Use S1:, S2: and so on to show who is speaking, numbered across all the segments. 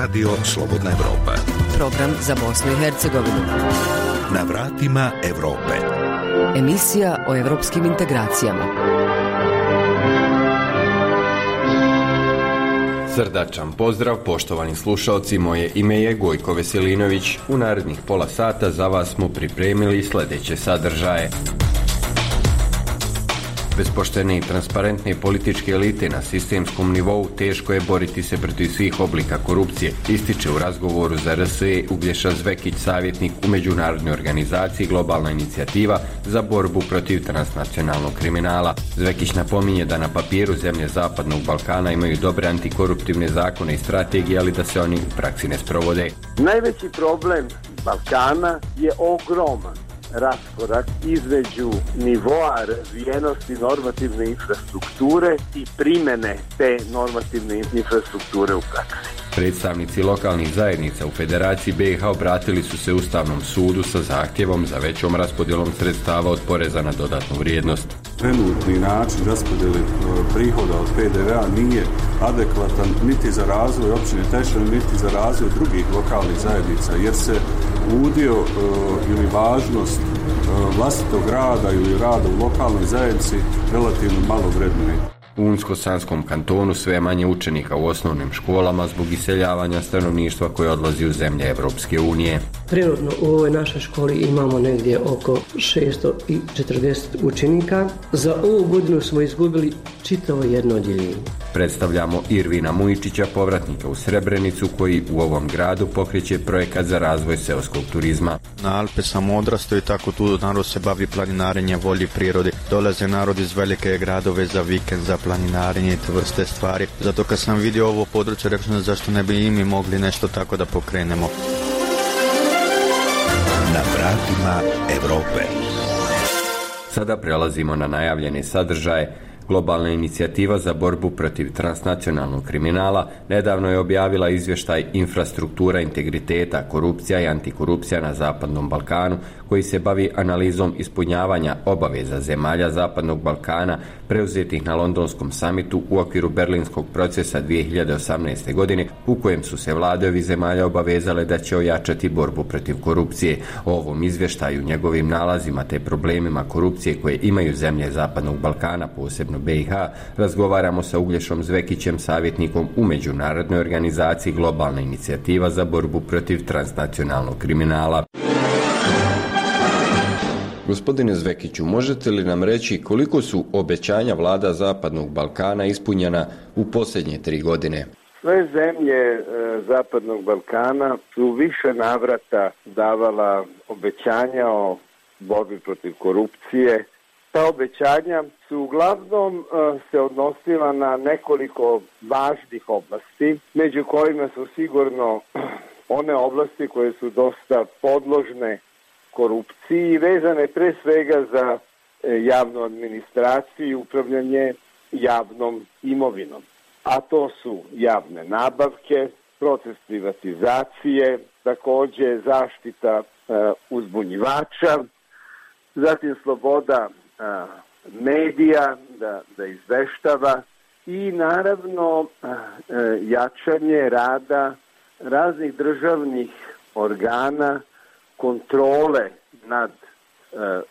S1: Radio Slobodna Evropa.
S2: Program za Bosnu i Hercegovinu.
S1: Na vratima Evrope.
S2: Emisija o evropskim integracijama.
S3: Srdačan pozdrav, poštovani slušalci, moje ime je Gojko Veselinović. U narednih pola sata za vas smo pripremili sljedeće sadržaje. Bez poštene i transparentne političke elite na sistemskom nivou teško je boriti se protiv svih oblika korupcije, ističe u razgovoru za RSE Uglješa Zvekić, savjetnik u međunarodnoj organizaciji Globalna inicijativa za borbu protiv transnacionalnog kriminala. Zvekić napominje da na papiru zemlje Zapadnog Balkana imaju dobre antikoruptivne zakone i strategije, ali da se oni u praksi ne sprovode.
S4: Najveći problem Balkana je ogroman raskorak između nivoa razvijenosti normativne infrastrukture i primene te normativne infrastrukture u praksi.
S3: Predstavnici lokalnih zajednica u Federaciji BiH obratili su se Ustavnom sudu sa zahtjevom za većom raspodjelom sredstava od poreza na dodatnu vrijednost.
S5: Trenutni način raspodjeli e, prihoda od PDV-a nije adekvatan niti za razvoj općine Tešan, niti za razvoj drugih lokalnih zajednica, jer se udio e, ili važnost e, vlastitog rada ili rada u lokalnoj zajednici relativno malo vrednuje.
S3: U Unsko-Sanskom kantonu sve manje učenika u osnovnim školama zbog iseljavanja stanovništva koje odlazi u zemlje Evropske unije.
S6: Prirodno u ovoj našoj školi imamo negdje oko 640 učenika. Za ovu godinu smo izgubili čitavo jedno odjeljenje.
S3: Predstavljamo Irvina Mujičića, povratnika u Srebrenicu, koji u ovom gradu pokreće projekat za razvoj seoskog turizma.
S7: Na Alpe sam odrastao i tako tu narod se bavi planinarenjem, volji prirodi. Dolaze narod iz velike gradove za vikend, za planinarenje i te vrste stvari. Zato kad sam vidio ovo područje, rekao sam zašto ne bi i mi mogli nešto tako da pokrenemo.
S1: Na vratima Evrope.
S3: Sada prelazimo na najavljene sadržaje Globalna inicijativa za borbu protiv transnacionalnog kriminala nedavno je objavila izvještaj Infrastruktura integriteta, korupcija i antikorupcija na Zapadnom Balkanu koji se bavi analizom ispunjavanja obaveza zemalja Zapadnog Balkana preuzetih na londonskom samitu u okviru berlinskog procesa 2018. godine u kojem su se vlade zemalja obavezale da će ojačati borbu protiv korupcije. O ovom izvještaju, njegovim nalazima te problemima korupcije koje imaju zemlje Zapadnog Balkana, posebno BiH, razgovaramo sa Uglješom Zvekićem, savjetnikom u međunarodnoj organizaciji Globalna inicijativa za borbu protiv transnacionalnog kriminala. Gospodine Zvekiću, možete li nam reći koliko su obećanja vlada Zapadnog Balkana ispunjena u posljednje tri godine?
S4: Sve zemlje e, Zapadnog Balkana su više navrata davala obećanja o borbi protiv korupcije. Ta obećanja su uglavnom e, se odnosila na nekoliko važnih oblasti, među kojima su sigurno one oblasti koje su dosta podložne korupciji vezane pre svega za e, javnu administraciju i upravljanje javnom imovinom. A to su javne nabavke, proces privatizacije, takođe zaštita e, uzbunjivača, zatim sloboda e, medija da, da izveštava i naravno jačanje rada raznih državnih organa kontrole nad e, e,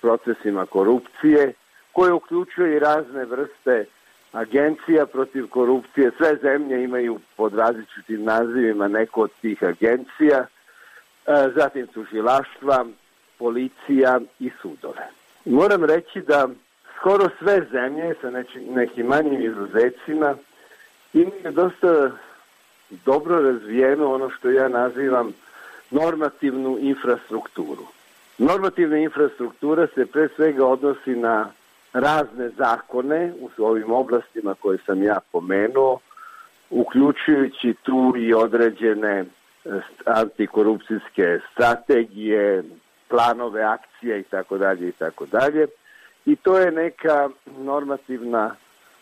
S4: procesima korupcije koje uključuje i razne vrste agencija protiv korupcije. Sve zemlje imaju pod različitim nazivima neko od tih agencija, e, zatim tužilaštva, policija i sudove. Moram reći da skoro sve zemlje sa nekim manjim izuzecima imaju dosta dobro razvijeno ono što ja nazivam normativnu infrastrukturu. Normativna infrastruktura se pre svega odnosi na razne zakone u ovim oblastima koje sam ja pomenuo, uključujući tu i određene e, antikorupcijske strategije, planove akcije i tako dalje i tako dalje. I to je neka normativna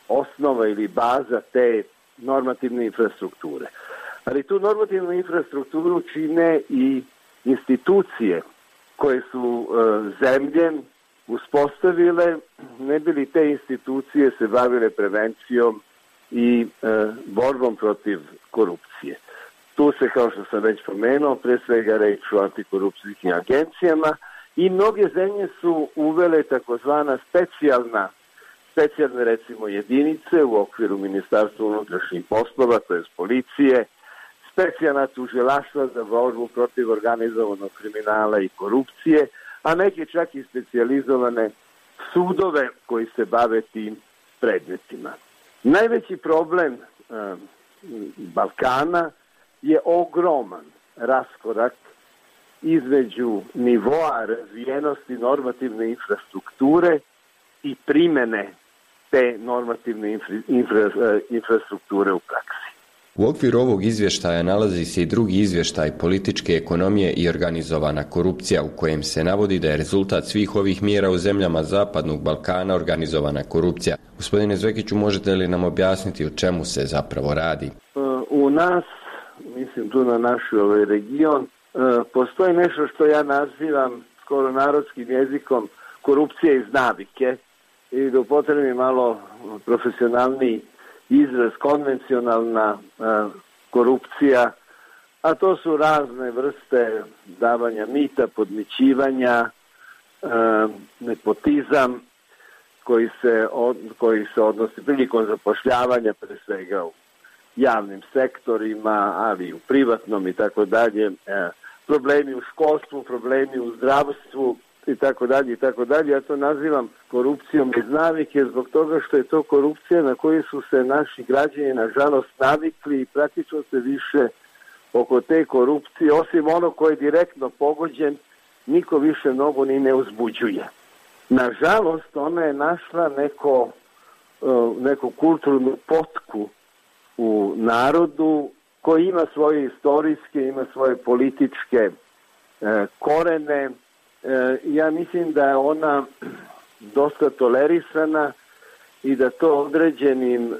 S4: osnova ili baza te normativne infrastrukture ali tu normativnu infrastrukturu čine i institucije koje su e, zemlje uspostavile, ne bi li te institucije se bavile prevencijom i e, borbom protiv korupcije. Tu se, kao što sam već pomenuo, pre svega reč o antikorupcijskim agencijama i mnoge zemlje su uvele takozvana specijalna specijalne recimo jedinice u okviru Ministarstva unutrašnjih poslova, to je policije, specijalna tužilaštva za borbu protiv organizovanog kriminala i korupcije, a neke čak i specijalizovane sudove koji se bave tim predmetima. Najveći problem Balkana je ogroman raskorak između nivoa razvijenosti normativne infrastrukture i primene te normativne infra, infra, infrastrukture u praksi.
S3: U okviru ovog izvještaja nalazi se i drugi izvještaj političke ekonomije i organizovana korupcija u kojem se navodi da je rezultat svih ovih mjera u zemljama Zapadnog Balkana organizovana korupcija. Gospodine Zvekiću, možete li nam objasniti o čemu se zapravo radi?
S4: Eh, u nas, mislim tu na naš ovaj region, eh, postoji nešto što ja nazivam skoro narodskim jezikom korupcije iz navike i da upotrebim malo profesionalni izraz konvencionalna a, korupcija, a to su razne vrste davanja mita, podmićivanja, a, nepotizam koji se, koji se odnosi prilikom zapošljavanja pre svega u javnim sektorima, ali i u privatnom i tako dalje, problemi u školstvu, problemi u zdravstvu, i tako dalje i tako dalje. Ja to nazivam korupcijom iz navike zbog toga što je to korupcija na koju su se naši građani nažalost navikli i praktično se više oko te korupcije, osim ono koji je direktno pogođen, niko više mnogo ni ne uzbuđuje. Nažalost, ona je našla neko, e, neku kulturnu potku u narodu koji ima svoje istorijske, ima svoje političke e, korene, ja mislim da je ona dosta tolerisana i da to određenim e,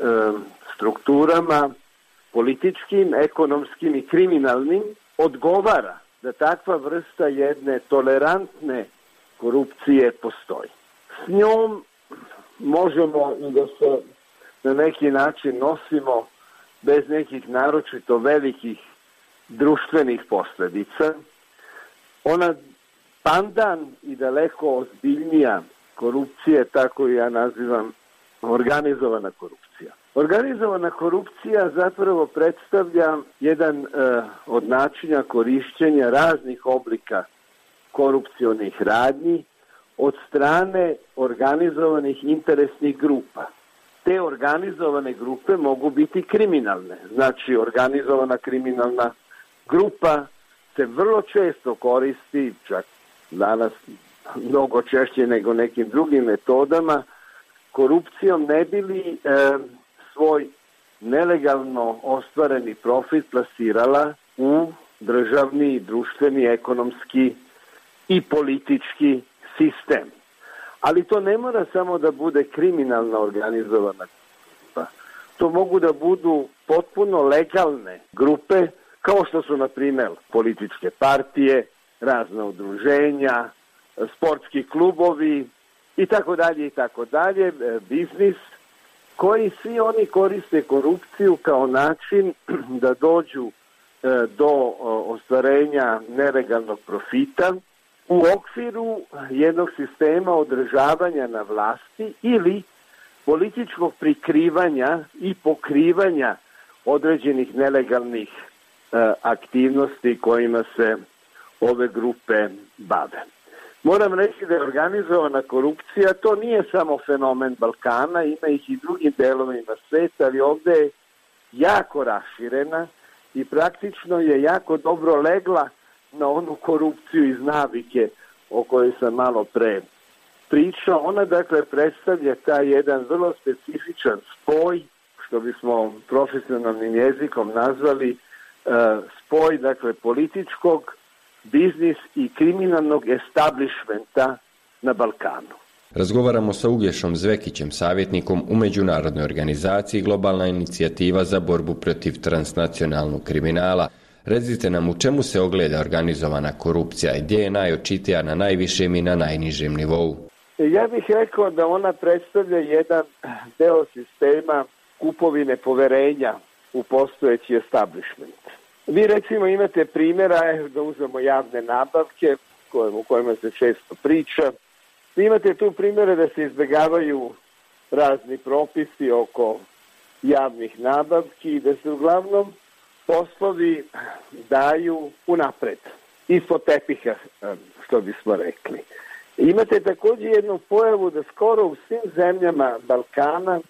S4: strukturama političkim, ekonomskim i kriminalnim odgovara da takva vrsta jedne tolerantne korupcije postoji. S njom možemo i da se na neki način nosimo bez nekih naročito velikih društvenih posledica. Ona pandan i daleko ozbiljnija korupcije, tako ja nazivam organizovana korupcija. Organizovana korupcija zapravo predstavlja jedan e, od načina korišćenja raznih oblika korupcionih radnji od strane organizovanih interesnih grupa. Te organizovane grupe mogu biti kriminalne. Znači, organizovana kriminalna grupa se vrlo često koristi, čak danas mnogo češće nego nekim drugim metodama, korupcijom ne bili e, svoj nelegalno ostvareni profit plasirala u državni, društveni, ekonomski i politički sistem. Ali to ne mora samo da bude kriminalna organizovana grupa. To mogu da budu potpuno legalne grupe, kao što su, na primjer, političke partije, razna udruženja, sportski klubovi i tako dalje i tako dalje, e, biznis, koji svi oni koriste korupciju kao način da dođu e, do ostvarenja nelegalnog profita u okviru jednog sistema održavanja na vlasti ili političkog prikrivanja i pokrivanja određenih nelegalnih e, aktivnosti kojima se ove grupe bave. Moram reći da je organizovana korupcija, to nije samo fenomen Balkana, ima ih i drugim delovima sveta, ali ovde je jako raširena i praktično je jako dobro legla na onu korupciju iz navike o kojoj sam malo pre pričao. Ona dakle predstavlja taj jedan vrlo specifičan spoj, što bismo profesionalnim jezikom nazvali, uh, spoj dakle političkog biznis i kriminalnog establishmenta na Balkanu.
S3: Razgovaramo sa Uglješom Zvekićem, savjetnikom u Međunarodnoj organizaciji Globalna inicijativa za borbu protiv transnacionalnog kriminala. Recite nam u čemu se ogleda organizovana korupcija i gdje je najočitija na najvišem i na najnižem nivou?
S4: Ja bih rekao da ona predstavlja jedan deo sistema kupovine poverenja u postojeći establishment. Vi recimo imate primjera, da uzmemo javne nabavke, u kojima se često priča. Vi imate tu primjere da se izbjegavaju razni propisi oko javnih nabavki i da se uglavnom poslovi daju unapred, ispod tepiha, što bismo rekli. Imate također jednu pojavu da skoro u svim zemljama Balkana,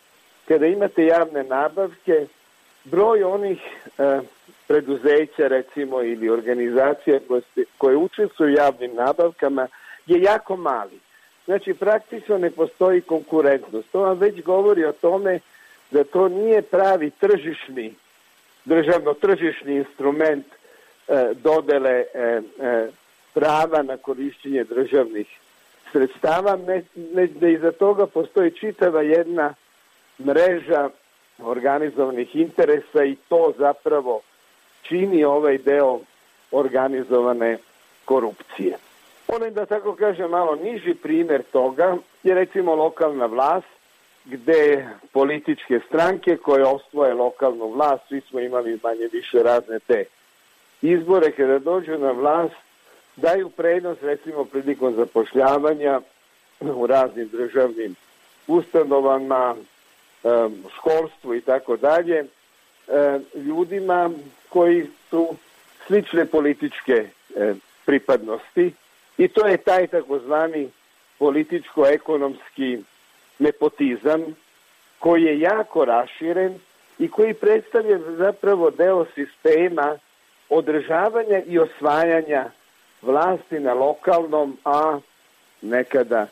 S4: kada imate javne nabavke, broj onih e, preduzeća recimo ili organizacija koje, koje učestvuju u javnim nabavkama je jako mali. Znači praktično ne postoji konkurentnost. To vam već govori o tome da to nije pravi tržišni, državno tržišni instrument e, dodele e, e, prava na korištenje državnih sredstava, ne, ne, da iza toga postoji čitava jedna mreža organizovanih interesa i to zapravo čini ovaj deo organizovane korupcije. Ono da tako kažem malo niži primjer toga je recimo lokalna vlast gde političke stranke koje osvoje lokalnu vlast, svi smo imali manje više razne te izbore, kada dođu na vlast, daju prednost recimo prilikom zapošljavanja u raznim državnim ustanovama, školstvu i tako dalje, ljudima koji su slične političke pripadnosti i to je taj takozvani političko-ekonomski nepotizam koji je jako raširen i koji predstavlja zapravo deo sistema održavanja i osvajanja vlasti na lokalnom, a nekada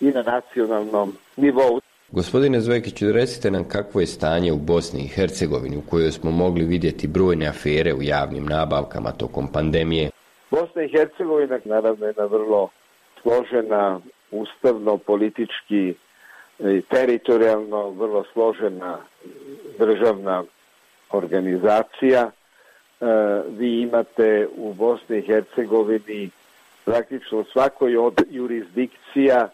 S4: i na nacionalnom nivou.
S3: Gospodine Zvekiću, recite nam kakvo je stanje u Bosni i Hercegovini u kojoj smo mogli vidjeti brojne afere u javnim nabavkama tokom pandemije.
S4: Bosna i Hercegovina naravno je jedna vrlo složena ustavno, politički i teritorijalno vrlo složena državna organizacija. E, vi imate u Bosni i Hercegovini praktično svakoj od jurisdikcija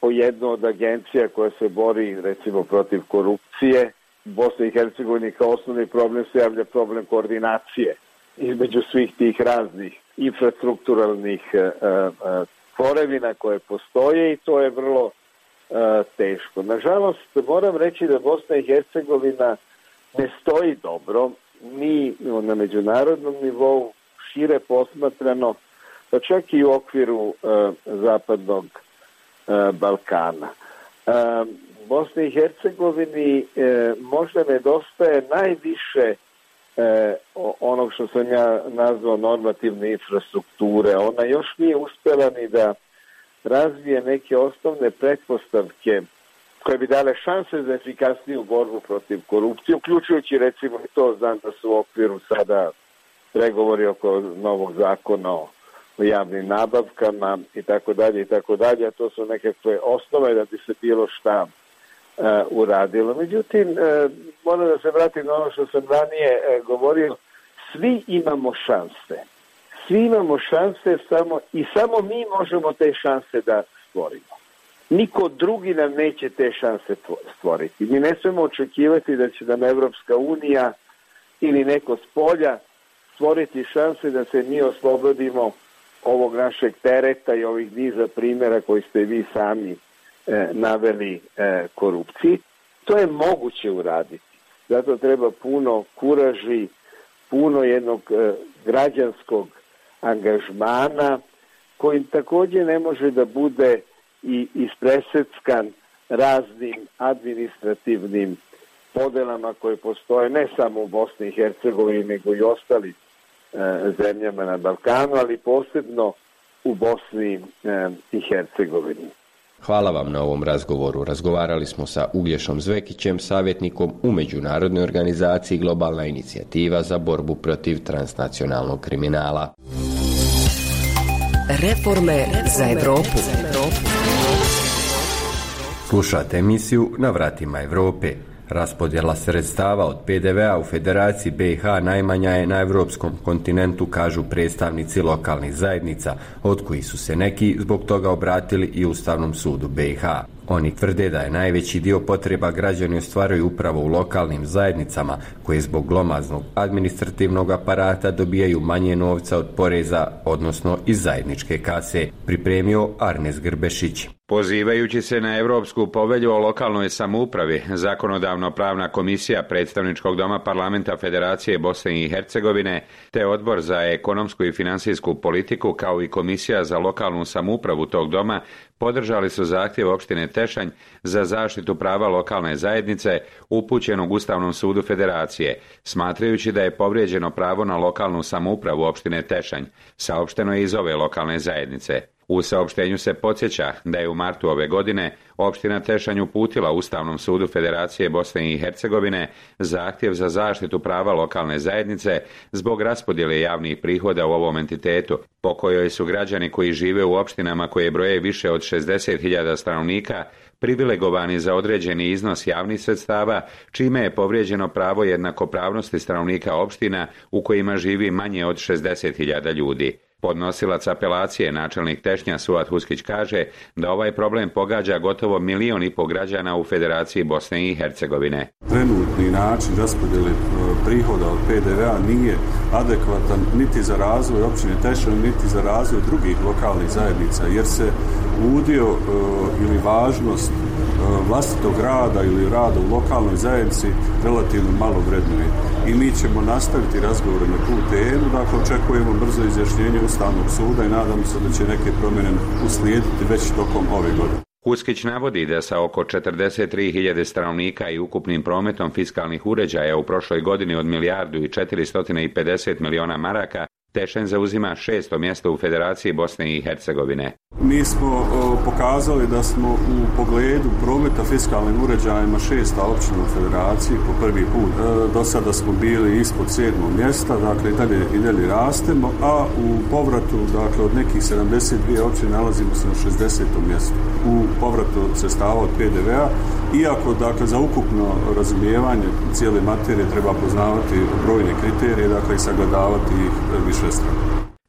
S4: po jednu od agencija koja se bori recimo protiv korupcije. Bosni i Hercegovini kao osnovni problem se javlja problem koordinacije između svih tih raznih infrastrukturalnih uh, tvorevina koje postoje i to je vrlo teško. Nažalost, moram reći da Bosna i Hercegovina ne stoji dobro, ni na međunarodnom nivou, šire posmatrano, pa čak i u okviru zapadnog Balkana. Bosni i Hercegovini možda nedostaje najviše onog što sam ja nazvao normativne infrastrukture. Ona još nije uspjela ni da razvije neke osnovne pretpostavke koje bi dale šanse za efikasniju borbu protiv korupcije, uključujući recimo i to, znam da su u okviru sada pregovori oko novog zakona o javnim nabavkama i tako dalje i tako dalje, a to su nekakve osnove da bi se bilo šta uh, uradilo. Međutim, uh, moram da se vratim na ono što sam ranije uh, govorio, svi imamo šanse. Svi imamo šanse samo i samo mi možemo te šanse da stvorimo. Niko drugi nam neće te šanse stvoriti. Mi ne smemo očekivati da će nam Evropska unija ili neko s polja stvoriti šanse da se mi oslobodimo ovog našeg tereta i ovih niza primjera koji ste vi sami e, naveli e, korupciji. To je moguće uraditi. Zato treba puno kuraži, puno jednog e, građanskog angažmana koji također ne može da bude i ispreseckan raznim administrativnim podelama koje postoje ne samo u Bosni i Hercegovini nego i ostali e, zemljama na Balkanu, ali posebno u Bosni e, i Hercegovini.
S3: Hvala vam na ovom razgovoru. Razgovarali smo sa Uglješom Zvekićem, savjetnikom u Međunarodnoj organizaciji Globalna inicijativa za borbu protiv transnacionalnog kriminala.
S2: Reforme za Evropu.
S3: Slušate emisiju Na vratima Evrope. Raspodjela sredstava od PDV-a u Federaciji BiH najmanja je na evropskom kontinentu, kažu predstavnici lokalnih zajednica, od kojih su se neki zbog toga obratili i Ustavnom sudu BiH. Oni tvrde da je najveći dio potreba građani ostvaruju upravo u lokalnim zajednicama koje zbog glomaznog administrativnog aparata dobijaju manje novca od poreza, odnosno iz zajedničke kase, pripremio Arnes Grbešić.
S8: Pozivajući se na Europsku povelju o lokalnoj samoupravi, zakonodavno pravna komisija predstavničkog doma parlamenta Federacije Bosne i Hercegovine, te odbor za ekonomsku i financijsku politiku kao i komisija za lokalnu samoupravu tog doma podržali su zahtjev opštine Tešanj za zaštitu prava lokalne zajednice upućenog Ustavnom sudu Federacije, smatrajući da je povrijeđeno pravo na lokalnu samoupravu opštine Tešanj, saopšteno je iz ove lokalne zajednice. U saopštenju se podsjeća da je u martu ove godine opština Tešanj uputila Ustavnom sudu Federacije Bosne i Hercegovine zahtjev za zaštitu prava lokalne zajednice zbog raspodjele javnih prihoda u ovom entitetu, po kojoj su građani koji žive u opštinama koje broje više od 60.000 stanovnika privilegovani za određeni iznos javnih sredstava, čime je povrijeđeno pravo jednakopravnosti stanovnika opština u kojima živi manje od 60.000 ljudi. Podnosilac apelacije, načelnik Tešnja Suat Huskić kaže da ovaj problem pogađa gotovo milion i po građana u Federaciji Bosne i Hercegovine.
S5: Trenutni način raspodjele e, prihoda od PDV-a nije adekvatan niti za razvoj općine Tešnja, niti za razvoj drugih lokalnih zajednica, jer se udio e, ili važnost E, vlastitog rada ili rada u lokalnoj zajednici relativno malo vrednuje. I mi ćemo nastaviti razgovore na tu temu, dakle očekujemo brzo izjašnjenje Ustavnog suda i nadamo se da će neke promjene uslijediti već tokom ove godine.
S8: Huskić navodi da sa oko 43.000 stanovnika i ukupnim prometom fiskalnih uređaja u prošloj godini od milijardu i 450 miliona maraka Tešen zauzima šesto mjesto u Federaciji Bosne i Hercegovine.
S5: Mi smo pokazali da smo u pogledu prometa fiskalnim uređajima šesta općina u Federaciji po prvi put. E, do sada smo bili ispod sedmog mjesta, dakle i dalje, i dalje rastemo, a u povratu dakle, od nekih 72 općine nalazimo se na 60. mjestu. U povratu sredstava od PDV-a, iako dakle za ukupno razumijevanje cijele materije treba poznavati brojne kriterije, dakle i sagledavati ih više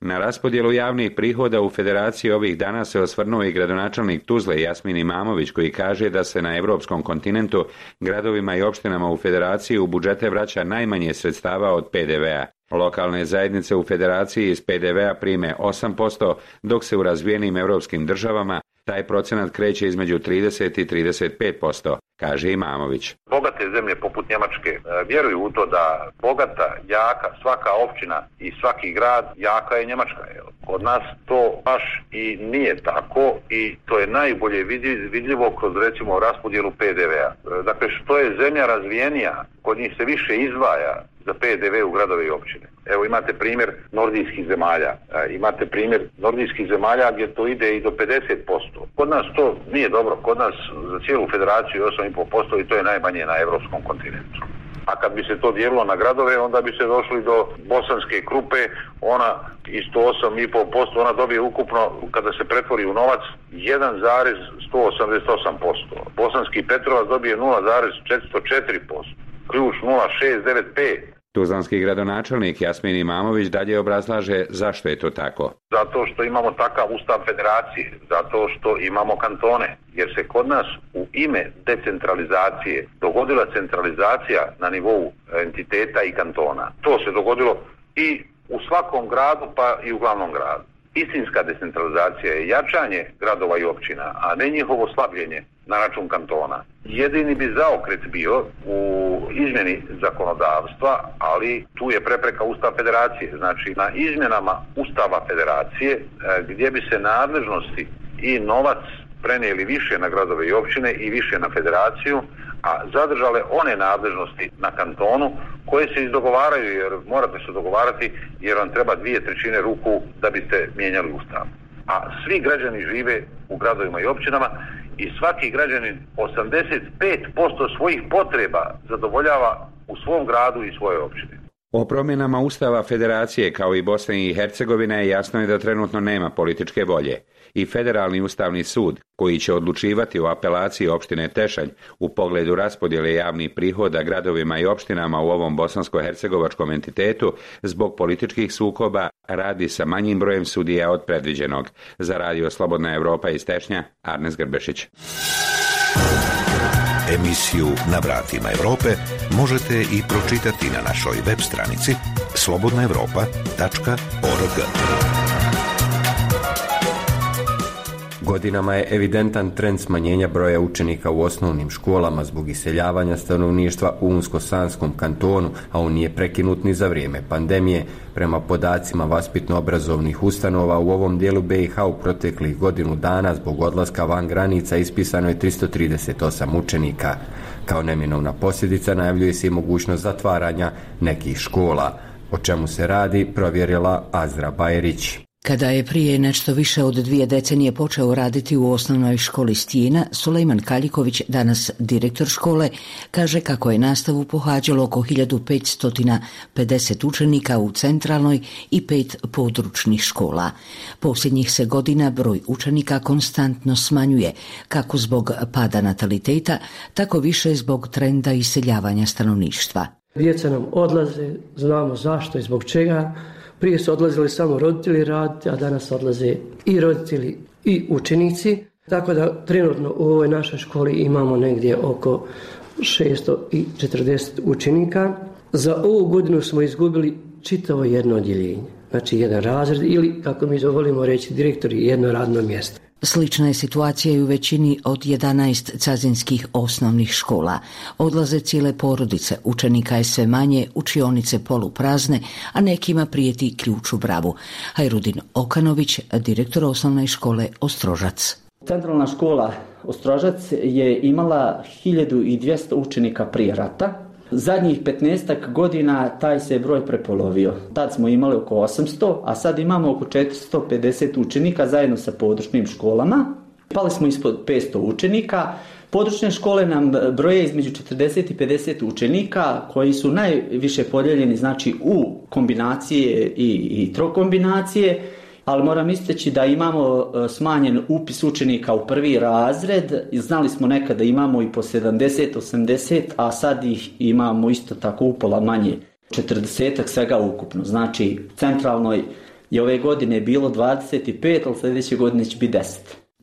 S8: na raspodjelu javnih prihoda u Federaciji ovih dana se osvrnuo i gradonačelnik Tuzle Jasmin Imamović koji kaže da se na europskom kontinentu gradovima i opštinama u Federaciji u budžete vraća najmanje sredstava od PDV-a. Lokalne zajednice u Federaciji iz PDV-a prime 8%, dok se u razvijenim europskim državama taj procenat kreće između 30 i 35%, kaže Imamović.
S9: Bogate zemlje poput Njemačke e, vjeruju u to da bogata, jaka, svaka općina i svaki grad, jaka je Njemačka. Kod nas to baš i nije tako i to je najbolje vidljivo kroz recimo raspodjelu PDV-a. Dakle, što je zemlja razvijenija, kod njih se više izdvaja za PDV u gradove i općine. Evo imate primjer nordijskih zemalja, e, imate primjer nordijskih zemalja gdje to ide i do 50%. Kod nas to nije dobro, kod nas za cijelu federaciju 8,5% i to je najmanje na europskom kontinentu. A kad bi se to dijelilo na gradove, onda bi se došli do bosanske krupe, ona isto 8,5%, ona dobije ukupno, kada se pretvori u novac, 1,188%. Bosanski Petrovac dobije 0,404%. Ključ 0695.
S8: Tuzlanski gradonačelnik Jasmin Imamović dalje obrazlaže zašto je to tako.
S9: Zato što imamo takav ustav federacije, zato što imamo kantone, jer se kod nas u ime decentralizacije dogodila centralizacija na nivou entiteta i kantona. To se dogodilo i u svakom gradu pa i u glavnom gradu. Istinska decentralizacija je jačanje gradova i općina, a ne njihovo slabljenje na račun kantona. Jedini bi zaokret bio u izmjeni zakonodavstva, ali tu je prepreka Ustav federacije. Znači na izmjenama Ustava federacije e, gdje bi se nadležnosti i novac prenijeli više na gradove i općine i više na federaciju, a zadržale one nadležnosti na kantonu koje se izdogovaraju jer morate se dogovarati jer vam treba dvije trećine ruku da biste mijenjali ustav. A svi građani žive u gradovima i općinama i svaki građanin 85% svojih potreba zadovoljava u svom gradu i svojoj općini.
S8: O promjenama Ustava Federacije kao i Bosne i Hercegovine jasno je da trenutno nema političke volje i Federalni ustavni sud, koji će odlučivati o apelaciji opštine Tešanj u pogledu raspodjele javnih prihoda gradovima i opštinama u ovom bosansko-hercegovačkom entitetu zbog političkih sukoba radi sa manjim brojem sudija od predviđenog. Za radio Slobodna Europa iz Tešnja, Arnes Grbešić.
S1: Emisiju Na vratima Europe možete i pročitati na našoj web stranici slobodnaevropa.org.
S3: Godinama je evidentan trend smanjenja broja učenika u osnovnim školama zbog iseljavanja stanovništva u Unsko-Sanskom kantonu, a on nije prekinut ni za vrijeme pandemije. Prema podacima vaspitno-obrazovnih ustanova u ovom dijelu BiH u proteklih godinu dana zbog odlaska van granica ispisano je 338 učenika. Kao neminovna posljedica najavljuje se i mogućnost zatvaranja nekih škola. O čemu se radi provjerila Azra Bajerić.
S2: Kada je prije nešto više od dvije decenije počeo raditi u osnovnoj školi Stijena, Sulejman Kaljiković, danas direktor škole, kaže kako je nastavu pohađalo oko 1550 učenika u centralnoj i pet područnih škola. Posljednjih se godina broj učenika konstantno smanjuje, kako zbog pada nataliteta, tako više zbog trenda iseljavanja stanovništva.
S6: Djeca nam odlaze, znamo zašto i zbog čega, prije su odlazili samo roditelji raditi, a danas odlaze i roditelji i učenici. Tako da trenutno u ovoj našoj školi imamo negdje oko 640 učenika. Za ovu godinu smo izgubili čitavo jedno odjeljenje. Znači jedan razred ili, kako mi volimo reći, direktori jedno radno mjesto.
S2: Slična je situacija i u većini od 11 cazinskih osnovnih škola. Odlaze cijele porodice, učenika je sve manje, učionice poluprazne, a nekima prijeti ključ u bravu. Hajrudin Okanović, direktor osnovne škole Ostrožac.
S10: Centralna škola Ostrožac je imala 1200 učenika prije rata, Zadnjih 15 godina taj se broj prepolovio. Tad smo imali oko 800, a sad imamo oko 450 učenika zajedno sa područnim školama. Pali smo ispod 500 učenika. Područne škole nam broje između 40 i 50 učenika koji su najviše podijeljeni znači u kombinacije i, i trokombinacije ali moram isteći da imamo e, smanjen upis učenika u prvi razred. Znali smo nekada da imamo i po 70, 80, a sad ih imamo isto tako upola manje. 40 svega ukupno. Znači, centralnoj je ove godine bilo 25, ali sljedeće godine će biti 10.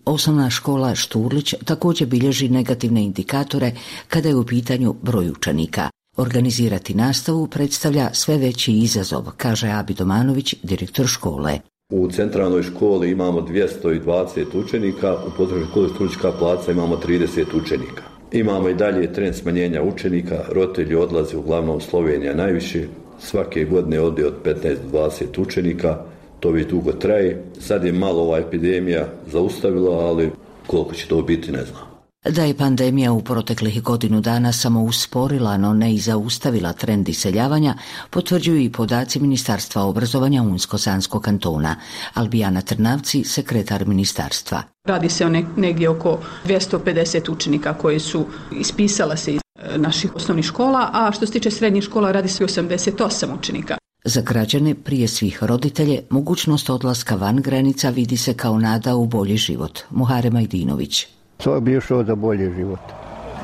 S2: Osnovna škola Šturlić također bilježi negativne indikatore kada je u pitanju broj učenika. Organizirati nastavu predstavlja sve veći izazov, kaže Abi Domanović, direktor škole.
S11: U centralnoj školi imamo 220 učenika, u područnoj školi Stulička placa imamo 30 učenika. Imamo i dalje trend smanjenja učenika, roditelji odlaze uglavnom Slovenija najviše, svake godine ode od 15 do 20 učenika, to već dugo traje. Sad je malo ova epidemija zaustavila, ali koliko će to biti ne znam.
S2: Da je pandemija u proteklih godinu dana samo usporila, no ne i zaustavila trend iseljavanja, potvrđuju i podaci Ministarstva obrazovanja Unsko-Sanskog kantona. Albijana Trnavci, sekretar ministarstva.
S12: Radi se o negdje oko 250 učenika koji su ispisala se iz e, naših osnovnih škola, a što se tiče srednjih škola radi se o 88 učenika.
S2: Za građane, prije svih roditelje, mogućnost odlaska van granica vidi se kao nada u bolji život. Muhare Majdinović.
S13: To bi išao za bolji život.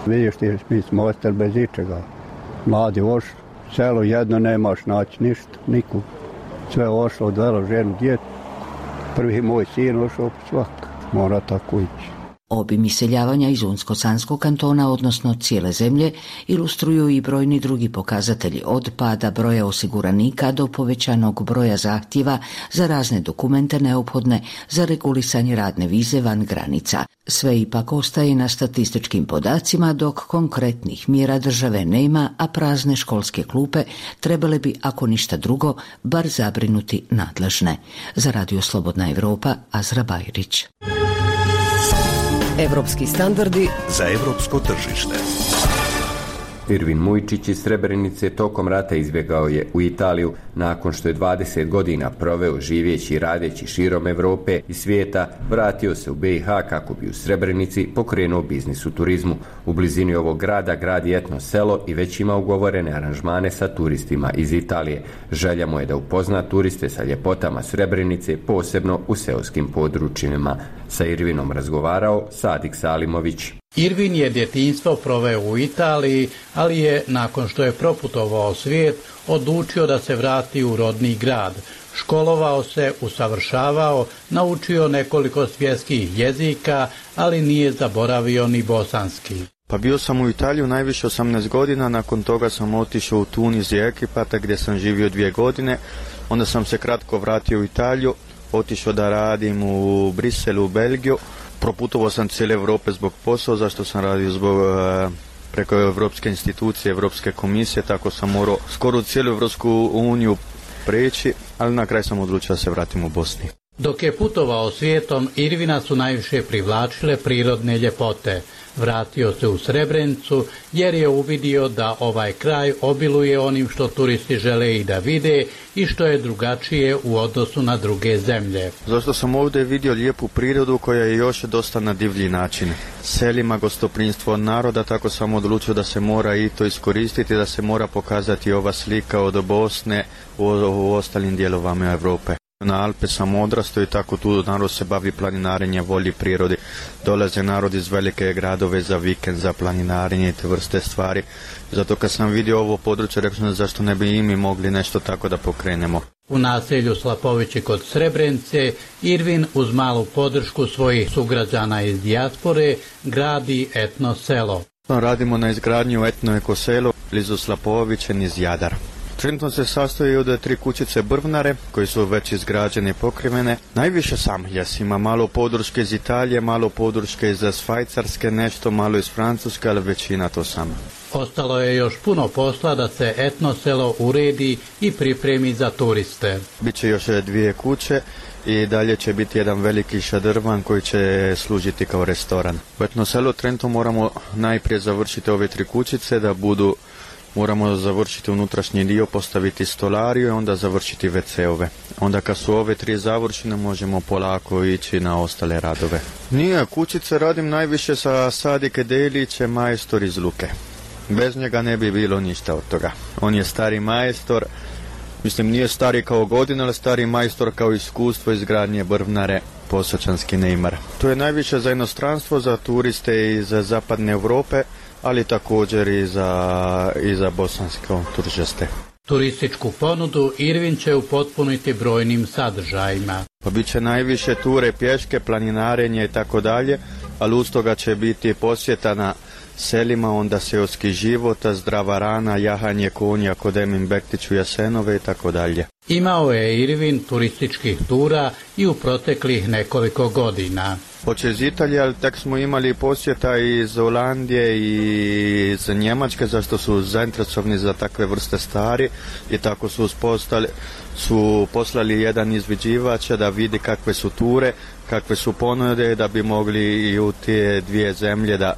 S13: Vidiš ti, mi smo ostali bez ičega. Mladi oš, selo jedno nemaš naći ništa, niku. Sve ošlo, odvelo ženu, djetu. Prvi moj sin ošao svak. Mora tako ići.
S2: Obim iseljavanja iz Unsko-Sanskog kantona, odnosno cijele zemlje, ilustruju i brojni drugi pokazatelji od pada broja osiguranika do povećanog broja zahtjeva za razne dokumente neophodne za regulisanje radne vize van granica. Sve ipak ostaje na statističkim podacima dok konkretnih mjera države nema, a prazne školske klupe trebale bi, ako ništa drugo, bar zabrinuti nadležne. Za Radio Slobodna Europa, Azra Bajrić.
S1: Европски стандарди за европско тржиште.
S3: Irvin Mujčić iz Srebrenice tokom rata izbjegao je u Italiju nakon što je 20 godina proveo živeći i radeći širom Europe i svijeta, vratio se u BiH kako bi u Srebrenici pokrenuo biznis u turizmu. U blizini ovog grada gradi etno selo i već ima ugovorene aranžmane sa turistima iz Italije. Želja mu je da upozna turiste sa ljepotama Srebrenice, posebno u seoskim područjima. Sa Irvinom razgovarao Sadik Salimović.
S14: Irvin je djetinstvo proveo u Italiji, ali je, nakon što je proputovao svijet, odlučio da se vrati u rodni grad. Školovao se, usavršavao, naučio nekoliko svjetskih jezika, ali nije zaboravio ni bosanski.
S7: Pa bio sam u Italiju najviše 18 godina, nakon toga sam otišao u Tunis i Ekipata gdje sam živio dvije godine, onda sam se kratko vratio u Italiju, otišao da radim u Briselu, u Belgiju, proputovao sam cijele Europe zbog posla, zašto sam radio zbog e, preko Europske institucije, Europske komisije, tako sam morao skoro cijelu Europsku uniju preći, ali na kraju sam odlučio da se vratim u Bosni.
S14: Dok je putovao svijetom, Irvina su najviše privlačile prirodne ljepote. Vratio se u Srebrenicu jer je uvidio da ovaj kraj obiluje onim što turisti žele i da vide i što je drugačije u odnosu na druge zemlje.
S7: Zašto sam ovdje vidio lijepu prirodu koja je još dosta na divlji način. Selima gostoprinstvo naroda, tako sam odlučio da se mora i to iskoristiti, da se mora pokazati ova slika od Bosne u, u ostalim dijelovama Europe. Na Alpe sam odrastao i tako tu narod se bavi planinarenjem, volji prirodi. Dolaze narod iz velike gradove za vikend, za planinarenje i te vrste stvari. Zato kad sam vidio ovo područje, rekao sam zašto ne bi i mi mogli nešto tako da pokrenemo.
S14: U naselju Slapovići kod Srebrenice, Irvin uz malu podršku svojih sugrađana iz dijaspore gradi etno selo.
S7: Radimo na izgradnju etno ekoselo blizu Slapoviće iz Jadara. Trenutno se sastoji od tri kućice brvnare koji su već izgrađene i pokrivene. Najviše samljes ima malo podrške iz Italije, malo podrške iz Švajcarske, nešto malo iz Francuske, ali većina to sama.
S14: Ostalo je još puno posla da se etno selo uredi i pripremi za turiste.
S7: Biće još dvije kuće i dalje će biti jedan veliki šadrvan koji će služiti kao restoran. U etno selo Trento moramo najprije završiti ove tri kućice da budu moramo završiti unutrašnji dio, postaviti stolariju i onda završiti WC-ove. Onda kad su ove tri završene možemo polako ići na ostale radove. Nije, kućice radim najviše sa Sadike Deliće, majstor iz Luke. Bez njega ne bi bilo ništa od toga. On je stari majstor, mislim nije stari kao godina, ali stari majstor kao iskustvo izgradnje brvnare posočanski Neymar. To je najviše za inostranstvo, za turiste iz zapadne Europe, ali također i za, i za bosansko turiste.
S14: Turističku ponudu Irvin će upotpuniti brojnim sadržajima.
S7: Pa bit će najviše ture, pješke, planinarenje i tako dalje, ali uz toga će biti posjeta na selima, onda seoski života, zdrava rana, jahanje konja kod Emin Bektiću Jasenove i tako dalje.
S14: Imao je Irvin turističkih tura i u proteklih nekoliko godina.
S7: Hoće iz Italije, ali tek smo imali posjeta iz Holandije i iz Njemačke, zašto su zainteresovani za takve vrste stvari i tako su uspostali, su poslali jedan izviđivač da vidi kakve su ture, kakve su ponude, da bi mogli i u te dvije zemlje da,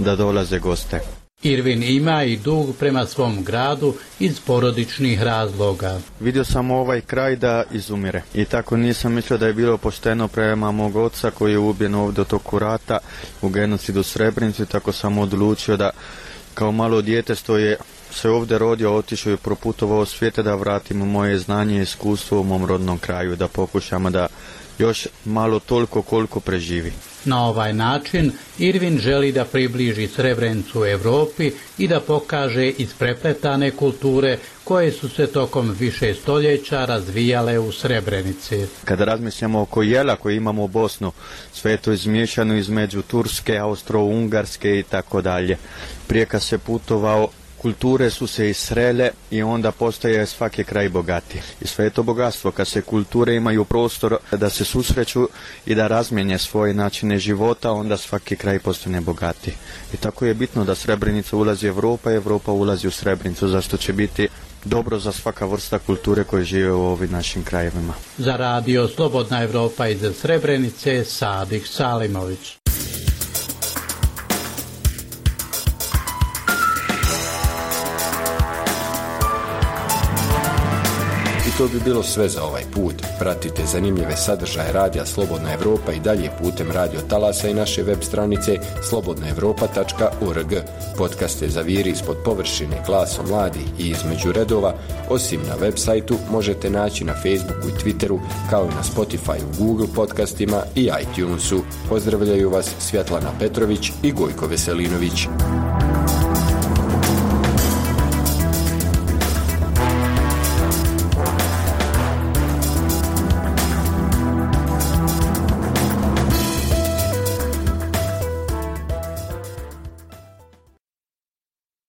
S7: da dolaze goste.
S14: Irvin ima i dug prema svom gradu iz porodičnih razloga.
S7: Vidio sam ovaj kraj da izumire i tako nisam mislio da je bilo pošteno prema mog oca koji je ubijen ovdje u toku rata u genocidu Srebrenici, tako sam odlučio da kao malo dijete što je se ovdje rodio, otišao i proputovao svijete da vratim moje znanje i iskustvo u mom rodnom kraju, da pokušamo da još malo toliko koliko preživi.
S14: Na ovaj način Irvin želi da približi Srebrenicu Europi i da pokaže isprepletane kulture koje su se tokom više stoljeća razvijale u Srebrenici.
S7: Kada razmišljamo oko jela koje imamo u Bosnu, sve je to izmiješano između Turske, Austro-Ungarske i tako dalje. Prije kad se putovao kulture su se isrele i onda postaje svaki kraj bogati. I sve je to bogatstvo kad se kulture imaju prostor da se susreću i da razmjenje svoje načine života, onda svaki kraj postane bogati. I tako je bitno da Srebrenica ulazi u Europa, Europa ulazi u Srebrenicu, zašto će biti dobro za svaka vrsta kulture koje žive u ovim našim krajevima.
S14: Za radio Slobodna Europa iz Srebrenice, Sadik Salimović.
S3: To bi bilo sve za ovaj put. Pratite zanimljive sadržaje Radija Slobodna Evropa i dalje putem radio talasa i naše web stranice slobodnaevropa.org. Podcaste za viri ispod površine glasom mladi i između redova, osim na web sajtu, možete naći na Facebooku i Twitteru, kao i na Spotify, Google podcastima i iTunesu. Pozdravljaju vas Svjetlana Petrović i Gojko Veselinović.